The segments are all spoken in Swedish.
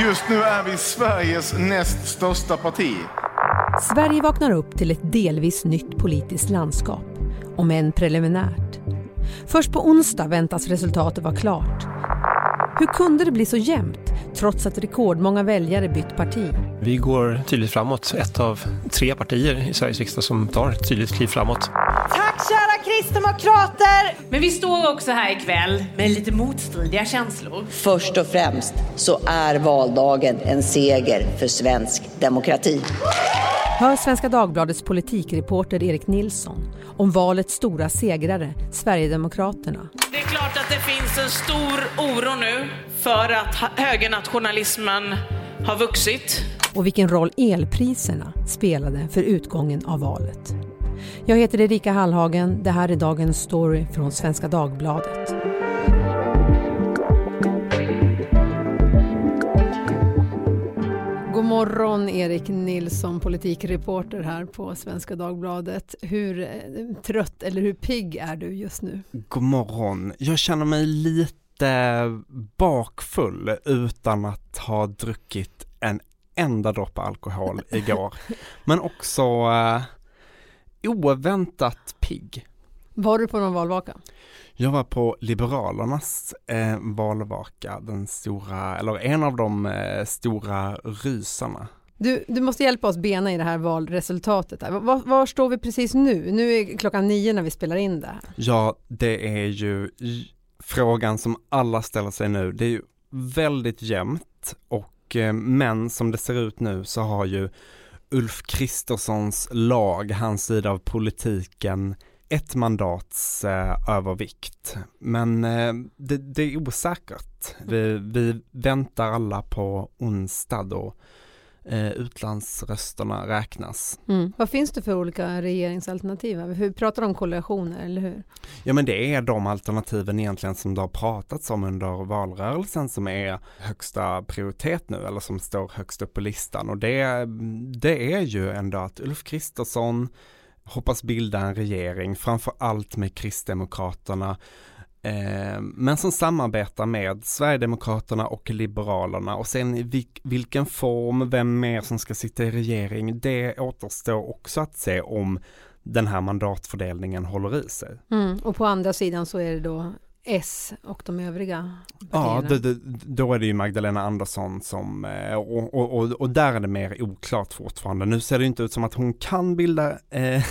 Just nu är vi Sveriges näst största parti. Sverige vaknar upp till ett delvis nytt politiskt landskap, om än preliminärt. Först på onsdag väntas resultatet vara klart. Hur kunde det bli så jämnt, trots att rekordmånga väljare bytt parti? Vi går tydligt framåt. Ett av tre partier i Sveriges riksdag som tar ett tydligt kliv framåt. Kära kristdemokrater! Men vi står också här ikväll med lite motstridiga känslor. Först och främst så är valdagen en seger för svensk demokrati. Hör Svenska Dagbladets politikreporter Erik Nilsson om valets stora segrare, Sverigedemokraterna. Det är klart att det finns en stor oro nu för att högernationalismen har vuxit. Och vilken roll elpriserna spelade för utgången av valet. Jag heter Erika Hallhagen. Det här är dagens story från Svenska Dagbladet. God morgon Erik Nilsson, politikreporter här på Svenska Dagbladet. Hur eh, trött eller hur pigg är du just nu? God morgon. Jag känner mig lite bakfull utan att ha druckit en enda droppe alkohol igår. Men också eh, oväntat pigg. Var du på någon valvaka? Jag var på Liberalernas eh, valvaka, den stora, eller en av de eh, stora rysarna. Du, du måste hjälpa oss bena i det här valresultatet. Var, var, står vi precis nu? Nu är klockan nio när vi spelar in det. Ja, det är ju frågan som alla ställer sig nu. Det är ju väldigt jämnt och eh, men som det ser ut nu så har ju Ulf Kristerssons lag, hans sida av politiken, ett mandats eh, övervikt. Men eh, det, det, är osäkert. Vi, vi, väntar alla på onsdag då eh, utlandsrösterna räknas. Mm. Vad finns det för olika regeringsalternativ? Hur pratar de om koalitioner, eller hur? Ja men det är de alternativen egentligen som det har pratats om under valrörelsen som är högsta prioritet nu eller som står högst upp på listan och det, det är ju ändå att Ulf Kristersson hoppas bilda en regering, framför allt med Kristdemokraterna, men som samarbetar med Sverigedemokraterna och Liberalerna och sen i vilken form, vem mer som ska sitta i regering, det återstår också att se om den här mandatfördelningen håller i sig. Mm, och på andra sidan så är det då S och de övriga partierna? Ja, då, då, är det ju Magdalena Andersson som, eh, och, och, och, och, där är det mer oklart fortfarande. Nu ser det inte ut som att hon kan bilda eh,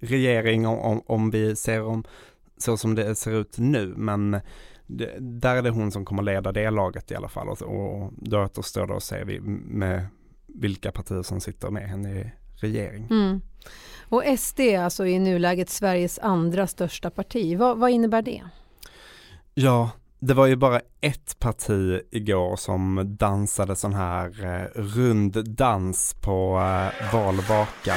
regering om, om vi ser om så som det ser ut nu, men det, där är det hon som kommer leda det laget i alla fall och, och då återstår det att se vi, med vilka partier som sitter med henne i regering. Mm. Och SD alltså i nuläget Sveriges andra största parti, vad, vad innebär det? Ja, det var ju bara ett parti igår som dansade sån här eh, rund dans på eh, valvakan.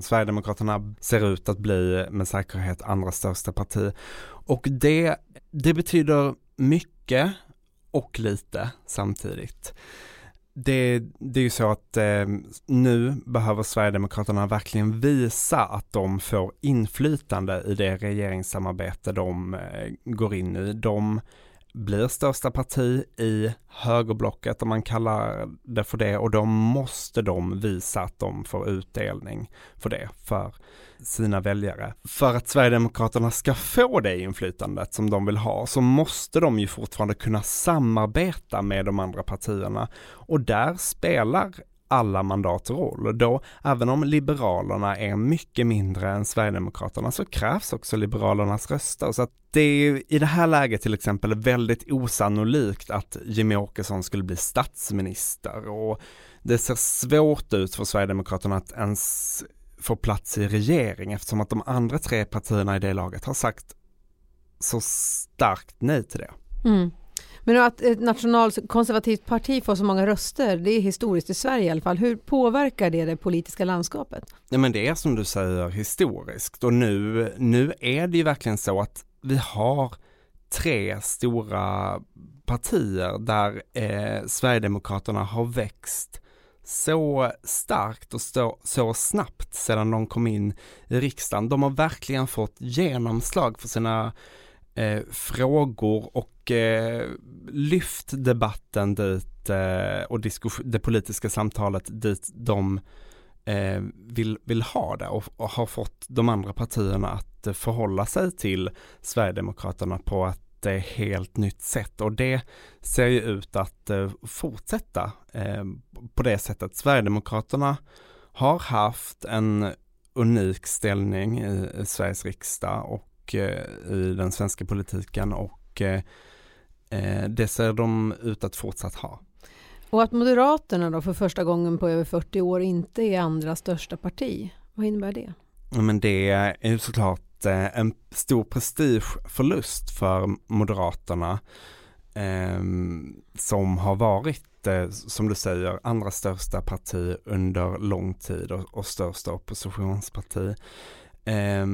Sverigedemokraterna ser ut att bli med säkerhet andra största parti. Och det, det betyder mycket och lite samtidigt det, det är ju så att eh, nu behöver Sverigedemokraterna verkligen visa att de får inflytande i det regeringssamarbete de eh, går in i. De blir största parti i högerblocket om man kallar det för det och då måste de visa att de får utdelning för det för sina väljare. För att Sverigedemokraterna ska få det inflytandet som de vill ha så måste de ju fortfarande kunna samarbeta med de andra partierna och där spelar alla mandat roll. Då, även om Liberalerna är mycket mindre än Sverigedemokraterna så krävs också Liberalernas röster. Så att det är i det här läget till exempel väldigt osannolikt att Jimmie Åkesson skulle bli statsminister och det ser svårt ut för Sverigedemokraterna att ens få plats i regering eftersom att de andra tre partierna i det laget har sagt så starkt nej till det. Mm. Men att ett nationalkonservativt parti får så många röster, det är historiskt i Sverige i alla fall. Hur påverkar det det politiska landskapet? Ja, men det är som du säger historiskt och nu, nu är det ju verkligen så att vi har tre stora partier där eh, Sverigedemokraterna har växt så starkt och så, så snabbt sedan de kom in i riksdagen. De har verkligen fått genomslag för sina eh, frågor och eh, lyft debatten dit eh, och det politiska samtalet dit de eh, vill, vill ha det och, och, har fått de andra partierna att eh, förhålla sig till Sverigedemokraterna på ett eh, helt nytt sätt och det ser ju ut att eh, fortsätta eh, på det sättet. Sverigedemokraterna har haft en unik ställning i, i Sveriges riksdag och eh, i den svenska politiken och eh, eh, det ser de ut att fortsatt ha. Och att Moderaterna då för första gången på över 40 år inte är andra största parti, vad innebär det? Men det är ju såklart en stor prestigeförlust för Moderaterna eh, som har varit, eh, som du säger, andra största parti under lång tid och, och största oppositionsparti. Eh,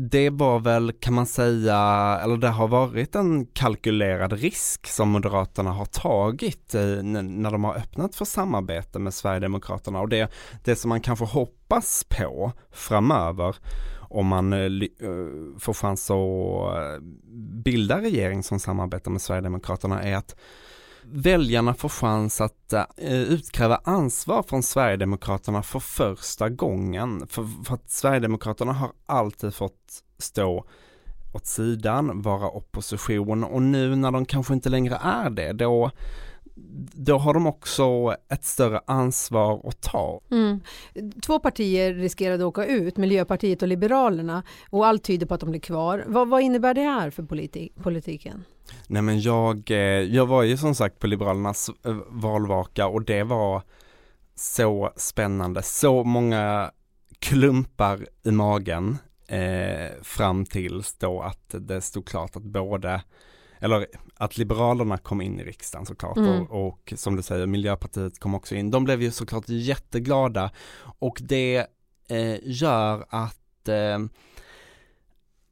det var väl, kan man säga, eller det har varit en kalkylerad risk som Moderaterna har tagit eh, när de har öppnat för samarbete med Sverigedemokraterna. Och det, det som man kanske hoppas på framöver om man eh, eh, får chans att bilda regering som samarbetar med Sverigedemokraterna är att väljarna får chans att eh, eh, utkräva ansvar från Sverigedemokraterna för första gången. För, för att Sverigedemokraterna har alltid fått stå åt sidan, vara opposition och nu när de kanske inte längre är det, då då har de också ett större ansvar att ta. Mm. Två partier riskerade att åka ut, Miljöpartiet och Liberalerna och allt tyder på att de blir kvar. Vad, vad innebär det här för politi- politiken? Nej men jag, eh, jag var ju som sagt på Liberalernas eh, valvaka och det var så spännande, så många klumpar i magen eh, fram tills då att det stod klart att både eller att Liberalerna kom in i riksdagen såklart mm. och, och, som du säger Miljöpartiet kom också in. De blev ju såklart jätteglada och det eh, gör att eh,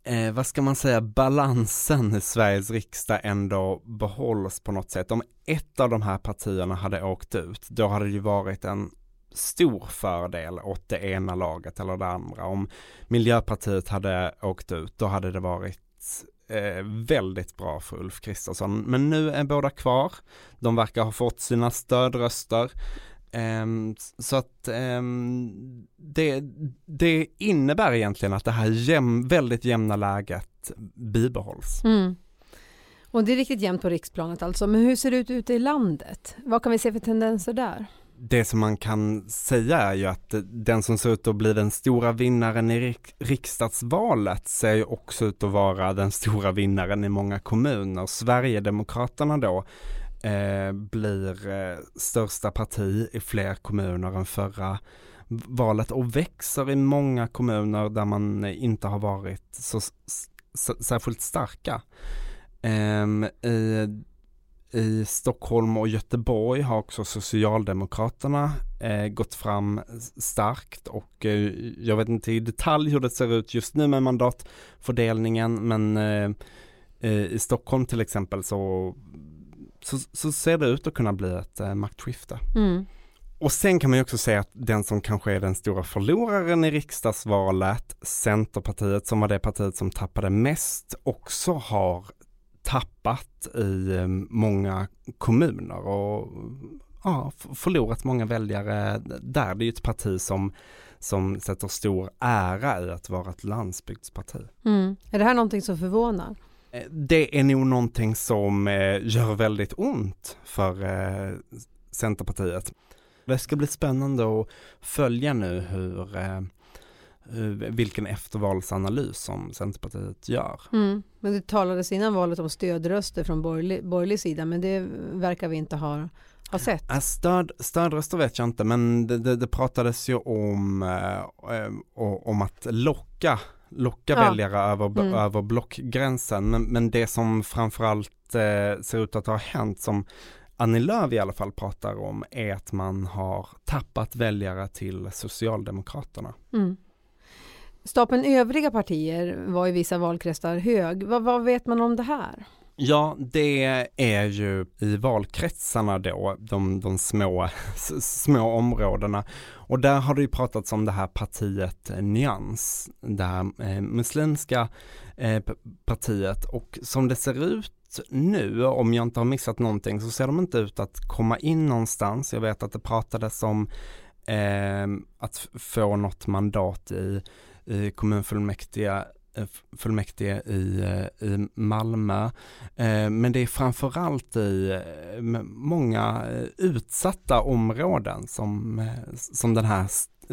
eh, vad ska man säga, balansen i Sveriges riksdag ändå behålls på något sätt. Om ett av de här partierna hade åkt ut, då hade det ju varit en stor fördel åt det ena laget eller det andra. Om Miljöpartiet hade åkt ut, då hade det varit eh, väldigt bra för Ulf Kristersson. Men nu är båda kvar. De verkar ha fått sina stödröster. Um, så att um, det, det, innebär egentligen att det här jäm, väldigt jämna läget bibehålls. Mm. Och det är riktigt jämnt på riksplanet alltså. Men hur ser det ut ute i landet? Vad kan vi se för tendenser där? Det som man kan säga är ju att den som ser ut att bli den stora vinnaren i riksdagsvalet ser ju också ut att vara den stora vinnaren i många kommuner. Sverigedemokraterna då eh, blir eh, största parti i fler kommuner än förra valet och växer i många kommuner där man inte har varit så, så särskilt starka. Eh, i, i Stockholm och Göteborg har också Socialdemokraterna eh, gått fram starkt och eh, jag vet inte i detalj hur det ser ut just nu med mandatfördelningen men eh, eh i Stockholm till exempel så så, så ser det ut att kunna bli ett eh, maktskifte. Mm. Och sen kan man ju också säga att den som kanske är den stora förloraren i riksdagsvalet, Centerpartiet som var det partiet som tappade mest, också har tappat i eh, många kommuner och ja, förlorat många väljare där. Det är ju ett parti som, som sätter stor ära i att vara ett landsbygdsparti. Mm. Är det här någonting som förvånar? Eh, det är nog någonting som eh, gör väldigt ont för eh, Centerpartiet. Det ska bli spännande att följa nu hur, vilken eftervalsanalys som Centerpartiet gör. Mm. Men det talades innan valet om stödröster från borgerlig, borgerlig sida men det verkar vi inte ha, har sett? Stöd, stödröster vet jag inte men det, det, det pratades ju om, om att locka, locka ja. väljare över, mm. över blockgränsen. Men, men det som framförallt eh, ser ut att ha hänt som Annie Lööf i alla fall pratar om är att man har tappat väljare till Socialdemokraterna. Mm. Stapeln övriga partier var i vissa valkretsar hög. Vad, vad vet man om det här? Ja, det är ju i valkretsarna då, de, de små, små områdena. Och där har det ju pratats om det här partiet Nyans, det här eh, muslimska eh, partiet. Och som det ser ut nu, om jag inte har missat någonting, så ser de inte ut att komma in någonstans. Jag vet att det pratades om eh, att få något mandat i, i kommunfullmäktige Eh, fullmäktige i, eh, i Malmö. Eh, men det är framförallt i många utsatta områden som, som den här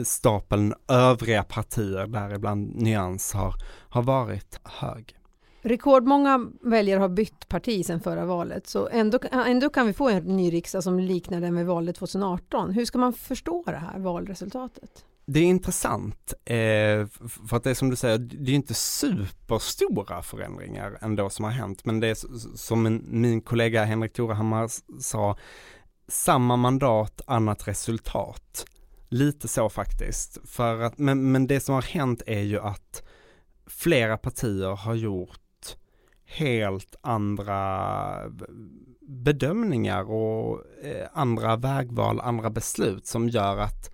stapeln övriga partier, däribland Nyans, har, har varit hög. Rekordmånga väljare har bytt parti sedan förra valet så ändå, ändå kan vi få en ny riksdag som liknar den vi valet 2018. Hur ska man förstå det här valresultatet? Det är intressant, eh, för att det är som du säger, det är inte superstora förändringar ändå som har hänt, men det är som min kollega Henrik Torehammar sa, samma mandat, annat resultat. Lite så faktiskt, för att, men, men det som har hänt är ju att flera partier har gjort helt andra bedömningar och eh, andra vägval, andra beslut som gör att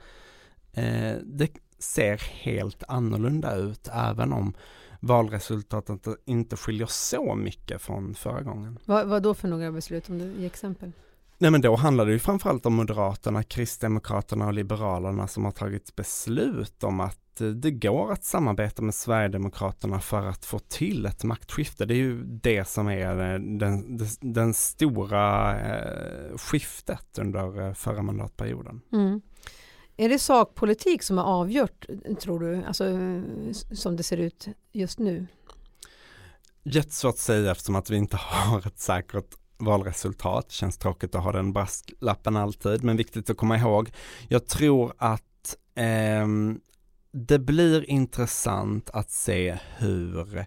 det ser helt annorlunda ut även om valresultatet inte skiljer så mycket från förra gången. Vad, vad då för några beslut om du ger exempel? Nej men då handlar det ju framförallt om Moderaterna, Kristdemokraterna och Liberalerna som har tagit beslut om att eh, det går att samarbeta med Sverigedemokraterna för att få till ett maktskifte. Det är ju det som är den, den, den stora eh, skiftet under eh, förra mandatperioden. Mm. Är det sakpolitik som har avgjort, tror du, alltså, som det ser ut just nu? Jättesvårt att säga eftersom att vi inte har ett säkert valresultat. Känns tråkigt att ha den brasklappen alltid, men viktigt att komma ihåg. Jag tror att eh, det blir intressant att se hur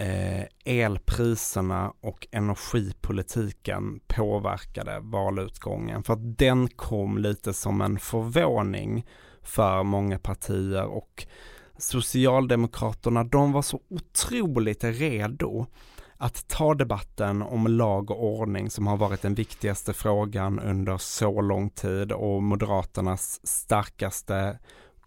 eh, elpriserna och energipolitiken påverkade valutgången. För att den kom lite som en förvåning för många partier och Socialdemokraterna, de var så otroligt redo att ta debatten om lag och ordning som har varit den viktigaste frågan under så lång tid och Moderaternas starkaste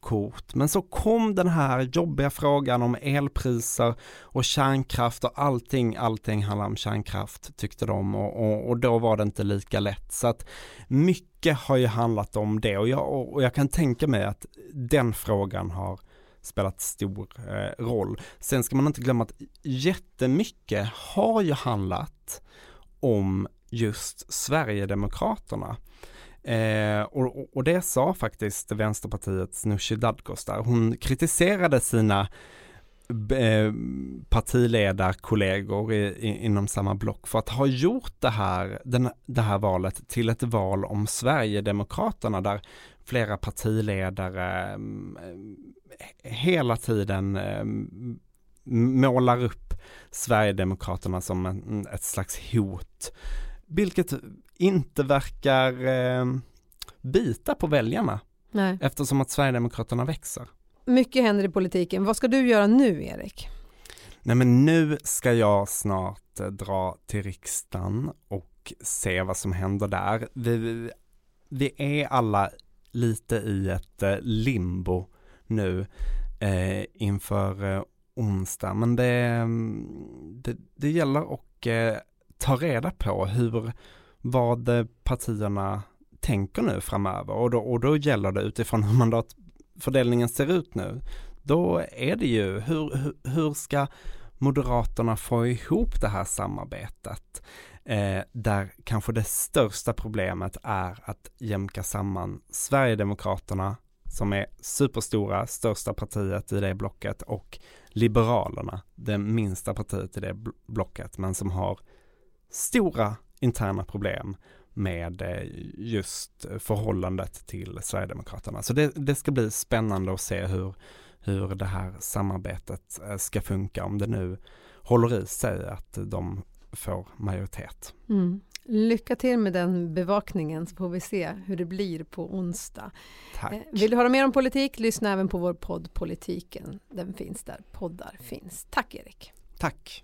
kort. Men så kom den här jobbiga frågan om elpriser och kärnkraft och allting, allting handlar om kärnkraft tyckte de och, och, och, då var det inte lika lätt. Så att mycket har ju handlat om det och jag, och jag kan tänka mig att den frågan har spelat stor eh, roll. Sen ska man inte glömma att jättemycket har ju handlat om just Sverigedemokraterna. Eh, och, och, det sa faktiskt Vänsterpartiets Nooshi Dadgostar. Hon kritiserade sina eh, partiledarkollegor i, i, inom samma block för att ha gjort det här, den, det här valet till ett val om Sverigedemokraterna där flera partiledare mm, eh, hela tiden eh, målar upp Sverigedemokraterna som en, ett slags hot vilket inte verkar eh, bita på väljarna. Nej. Eftersom att Sverigedemokraterna växer. Mycket händer i politiken. Vad ska du göra nu, Erik? Nej men nu ska jag snart eh, dra till riksdagen och se vad som händer där. Vi, vi är alla lite i ett eh, limbo nu eh, inför eh, onsdag. Men det, mm, det, det gäller att eh, ta reda på hur, vad eh, partierna tänker nu framöver och då, och då gäller det utifrån hur mandatfördelningen ser ut nu. Då är det ju hur, hur, hur ska Moderaterna få ihop det här samarbetet? Eh, där kanske det största problemet är att jämka samman Sverigedemokraterna som är superstora, största partiet i det blocket och Liberalerna, det minsta partiet i det blocket men som har stora interna problem med eh, just förhållandet till Sverigedemokraterna. Så det, det ska bli spännande att se hur, hur det här samarbetet eh, ska funka om det nu håller i sig att de får majoritet. Mm. Lycka till med den bevakningen så får vi se hur det blir på onsdag. Tack. Eh, vill du höra mer om politik? Lyssna även på vår podd Politiken. Den finns där poddar finns. Tack Erik. Tack.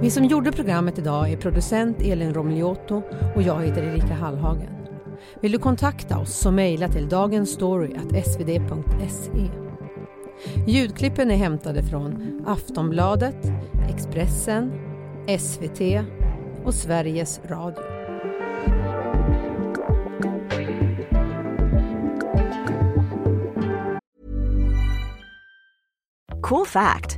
Vi som gjorde programmet idag är producent Elin Romiliotto och jag heter Erika Hallhagen. Vill du kontakta oss så mejla till dagensstory.svd.se. Ljudklippen är hämtade från Aftonbladet, Expressen, SVT och Sveriges Radio. Cool fact